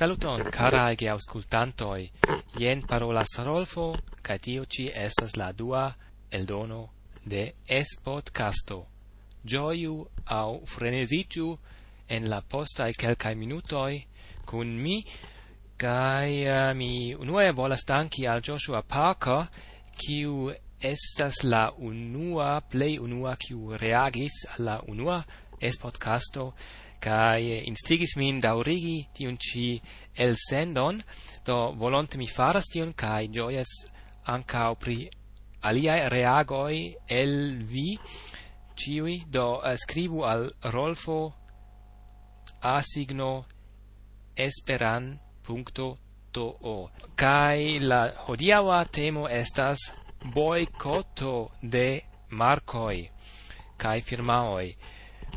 Saluton, cara ege auscultantoi. Ien parolas Rolfo, ca tio ci estas la dua el dono de Es Podcasto. Gioiu au frenesigiu en la posta e quelcae minutoi cun mi, cae uh, mi unue volas danki al Joshua Parker, kiu estas la unua, plei unua, kiu reagis alla unua Es Podcasto, kai instigis min daurigi tiun ci el sendon, do volonte mi faras tiun kai gioias anca pri alia reagoi el vi ciui, do eh, scribu al rolfo asigno esperan.to kai la hodiawa temo estas boicoto de marcoi kai firmaoi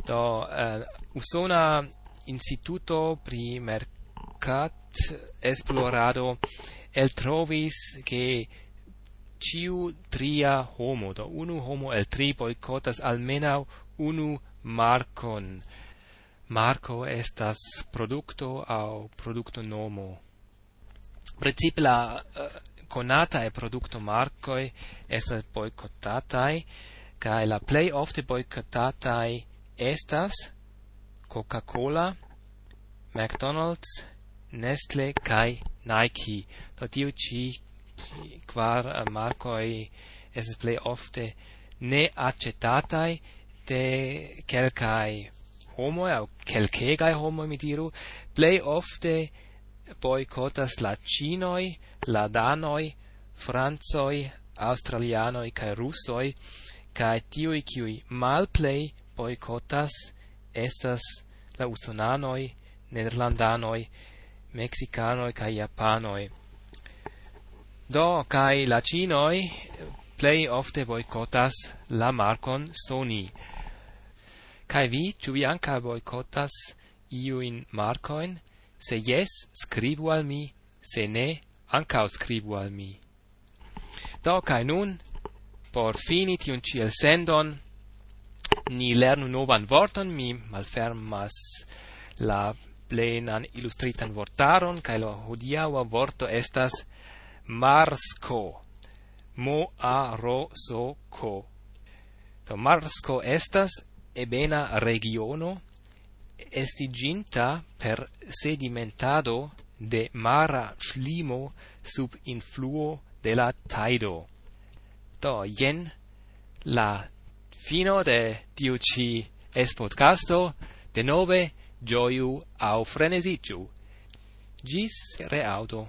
do uh, usona instituto pri mercat esplorado el trovis che ciu tria homo, do unu homo el tri boicotas almenau unu marcon. Marco estas producto au producto nomo. Principe la uh, conata e producto marcoi estas boicotatai, kai la play of the boicotatai estas Coca-Cola, McDonald's, Nestle kai Nike. Do tiu ci kvar eh, markoi es plej ofte ne accettatai de kelkai homoi au kelkegai homoi mi diru plej ofte boicotas la cinoi, la danoi, Franzoi, australianoi kai Russoi, kai tiui mal play boikotas estas la usonanoi, nederlandanoi, mexicanoi kai japanoi. Do kai la chinoi play ofte boicotas la markon Sony. Kai vi tu vi anka boicotas iu in marcoin? Se yes, scribu al mi, se ne, anca scribu al mi. Do kai nun por fini tiun ciel sendon ni lernu novan vorton, mi malfermas la plenan illustritan vortaron, cae la hodiaua vorto estas marsco. Mo-a-ro-so-co. Do marsco estas ebena regiono estiginta per sedimentado de mara slimo sub influo de la taido. Do, jen la fino de tiu ci es podcasto, de nove gioiu au frenesigiu. Gis reauto.